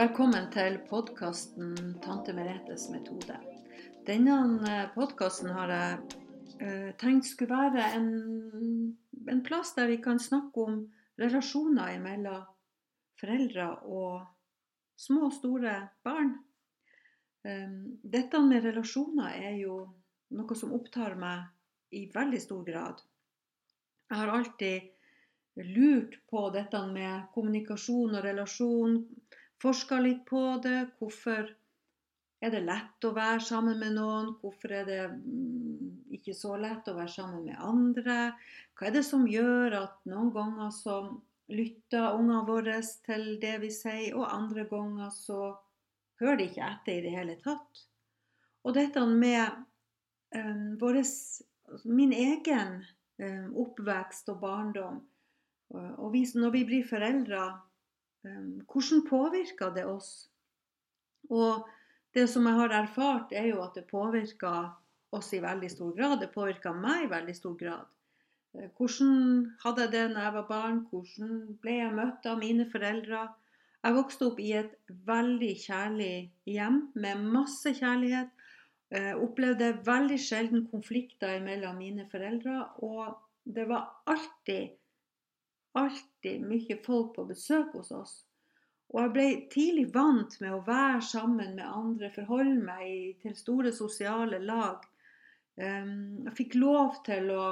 Velkommen til podkasten 'Tante Meretes metode'. Denne podkasten har jeg uh, tenkt skulle være en, en, plass der vi kan snakke om relasjoner mellom foreldre og små og store barn. Um, dette med relasjoner er jo noe som opptar meg i veldig stor grad. Jeg har alltid lurt på dette med kommunikasjon og relasjon forska litt på det. Hvorfor er det lett å være sammen med noen? Hvorfor er det mm, ikke så lett å være sammen med andre? Hva er det som gjør at noen ganger så lytter ungene våre til det vi sier, og andre ganger så hører de ikke etter i det hele tatt? Og dette med um, våres, min egen um, oppvekst og barndom, og vi, når vi blir foreldre Ehm, hvordan påvirker det oss? Og det som jeg har erfart, er jo at det påvirker oss i veldig stor grad. Det påvirker meg i veldig stor grad. Eh, hvordan hadde jeg det da jeg var barn? Hvordan ble jeg møtt av mine foreldre? Jeg vokste opp i et veldig kjærlig hjem med masse kjærlighet. Jeg eh, opplevde veldig sjelden konflikter mellom mine foreldre. Og det var alltid alltid mye folk på besøk hos oss. Og jeg ble tidlig vant med å være sammen med andre, forholde meg til store sosiale lag. Ehm, jeg fikk lov til å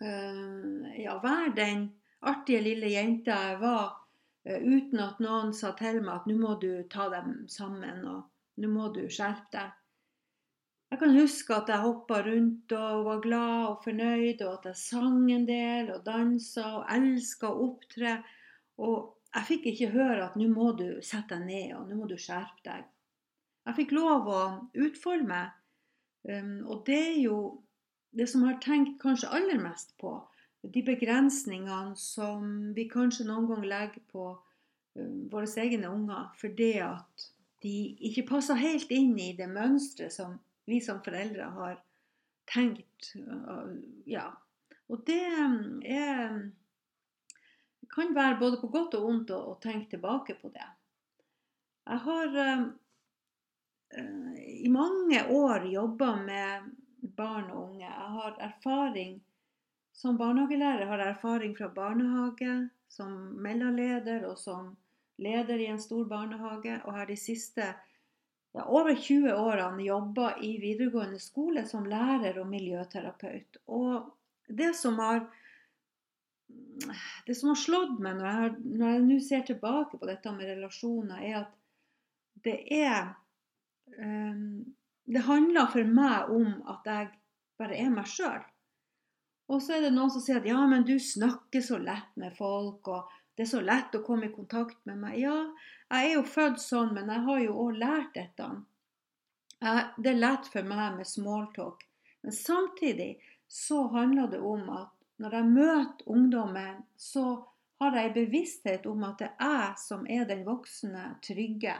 eh, ja, være den artige lille jenta jeg var, eh, uten at noen sa til meg at nå må du ta dem sammen og nå må du skjerpe deg. Jeg kan huske at jeg hoppa rundt og var glad og fornøyd, og at jeg sang en del og dansa og elska å opptre. Og jeg fikk ikke høre at 'nå må du sette deg ned', og 'nå må du skjerpe deg'. Jeg fikk lov å utfolde meg. Um, og det er jo det som jeg har tenkt kanskje aller mest på. De begrensningene som vi kanskje noen gang legger på um, våre egne unger fordi at de ikke passer helt inn i det mønsteret som vi som foreldre har tenkt. Ja. Og det mm, er, kan være både på godt og vondt å tenke tilbake på det. Jeg har uh, i mange år jobba med barn og unge. Jeg har erfaring som barnehagelærer har erfaring fra barnehage, som mellomleder og som leder i en stor barnehage. Og har de siste ja, over 20 årene jobba i videregående skole som lærer og miljøterapeut. Og det som har det som har slått meg når jeg, når jeg nå ser tilbake på dette med relasjoner, er at det er um, Det handler for meg om at jeg bare er meg sjøl. Og så er det noen som sier at ja, men du snakker så lett med folk, og det er så lett å komme i kontakt med meg. Ja, jeg er jo født sånn, men jeg har jo òg lært dette. Det er lett for meg med smalltalk. Men samtidig så handler det om at når jeg møter ungdommen, så har jeg bevissthet om at det er jeg som er den voksne, trygge.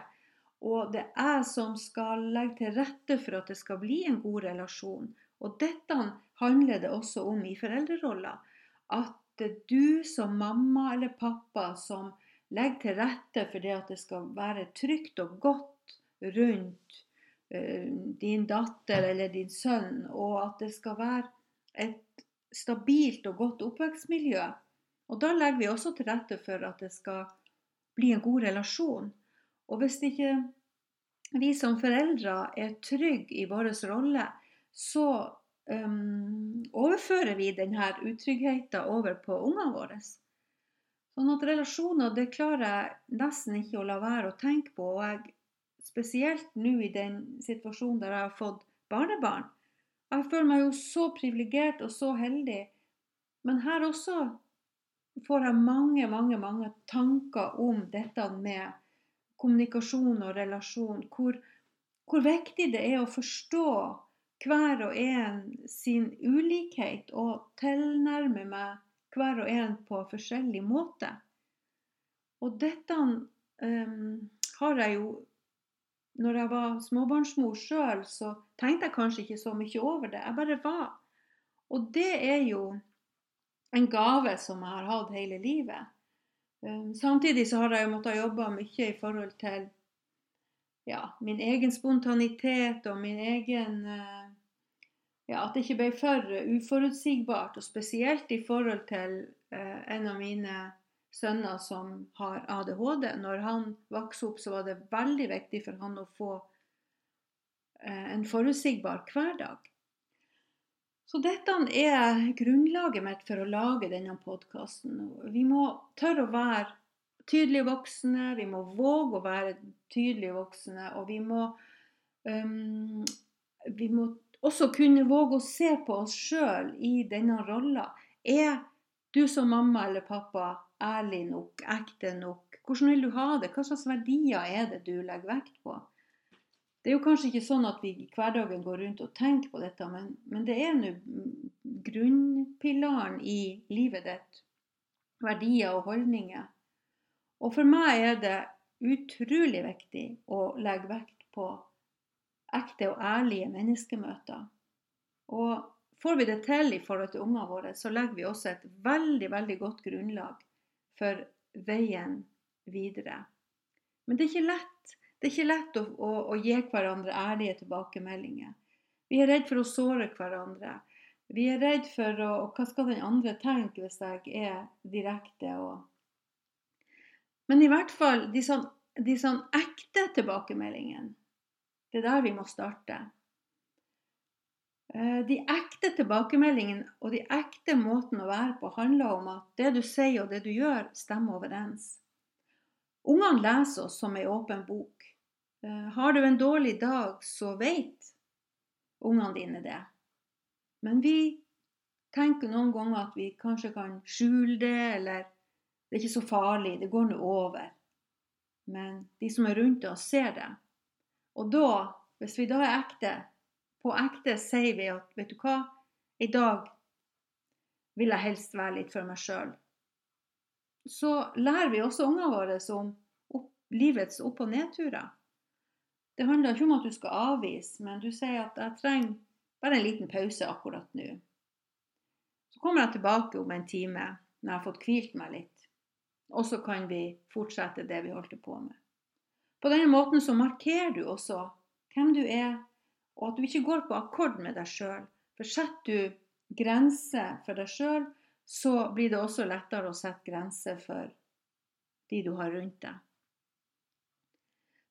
Og det er jeg som skal legge til rette for at det skal bli en god relasjon. Og dette handler det også om i foreldreroller. At du som mamma eller pappa som legger til rette for det at det skal være trygt og godt rundt uh, din datter eller din sønn, og at det skal være et stabilt og godt oppvekstmiljø. Og da legger vi også til rette for at det skal bli en god relasjon. Og hvis ikke vi som foreldre er trygge i vår rolle, så um, overfører vi denne utryggheten over på ungene våre. Sånn at relasjoner det klarer jeg nesten ikke å la være å tenke på. Og jeg, spesielt nå i den situasjonen der jeg har fått barnebarn. Jeg føler meg jo så privilegert og så heldig. Men her også får jeg mange, mange, mange tanker om dette med kommunikasjon og relasjon. Hvor, hvor viktig det er å forstå hver og en sin ulikhet og tilnærme meg hver og en på forskjellig måte. Og dette um, har jeg jo Når jeg var småbarnsmor sjøl, så tenkte jeg kanskje ikke så mye over det. Jeg bare var. Og det er jo en gave som jeg har hatt hele livet. Um, samtidig så har jeg jo måttet jobbe mye i forhold til ja, min egen spontanitet og min egen uh, ja, At det ikke ble for uforutsigbart. Og spesielt i forhold til eh, en av mine sønner som har ADHD. Når han vokste opp, så var det veldig viktig for han å få eh, en forutsigbar hverdag. Så dette er grunnlaget mitt for å lage denne podkasten. Vi må tørre å være tydelige voksne, vi må våge å være tydelige voksne, og vi må, um, vi må også kunne våge å se på oss sjøl i denne rolla. Er du som mamma eller pappa ærlig nok, ekte nok? Hvordan vil du ha det? Hva slags verdier er det du legger vekt på? Det er jo kanskje ikke sånn at vi i hverdagen går rundt og tenker på dette, men, men det er nå grunnpilaren i livet ditt. Verdier og holdninger. Og for meg er det utrolig viktig å legge vekt på ekte og ærlige menneskemøter. Og får vi det til i forhold til ungene våre, så legger vi også et veldig, veldig godt grunnlag for veien videre. Men det er ikke lett. Det er ikke lett å, å, å gi hverandre ærlige tilbakemeldinger. Vi er redd for å såre hverandre. Vi er redd for å, Hva skal den andre tenke hvis jeg er direkte? Og... Men i hvert fall de sånn, de sånn ekte tilbakemeldingene. Det er der vi må starte. Eh, de ekte tilbakemeldingene og de ekte måten å være på handler om at det du sier og det du gjør, stemmer overens. Ungene leser oss som ei åpen bok. Eh, har du en dårlig dag, så vet ungene dine det. Men vi tenker noen ganger at vi kanskje kan skjule det, eller det er ikke så farlig, det går nå over. Men de som er rundt oss, ser det. Og da, hvis vi da er ekte, på ekte sier vi at vet du hva, i dag vil jeg helst være litt for meg sjøl. Så lærer vi også ungene våre om opp, livets opp- og nedturer. Det handler ikke om at du skal avvise, men du sier at 'jeg trenger bare en liten pause akkurat nå'. Så kommer jeg tilbake om en time når jeg har fått hvilt meg litt. Og så kan vi fortsette det vi holdt på med. På denne måten så markerer du også hvem du er, og at du ikke går på akkord med deg sjøl. For setter du grenser for deg sjøl, så blir det også lettere å sette grenser for de du har rundt deg.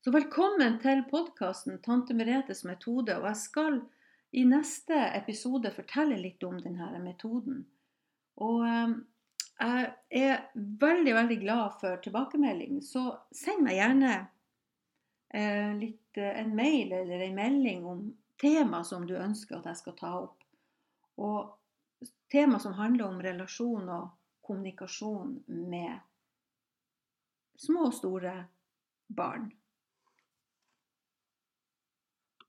Så velkommen til podkasten 'Tante Meretes metode'. Og jeg skal i neste episode fortelle litt om denne metoden. Og eh, jeg er veldig, veldig glad for tilbakemelding, så send meg gjerne litt, eh, en mail eller en melding om tema som du ønsker at jeg skal ta opp. Og tema som handler om relasjon og kommunikasjon med små og store barn.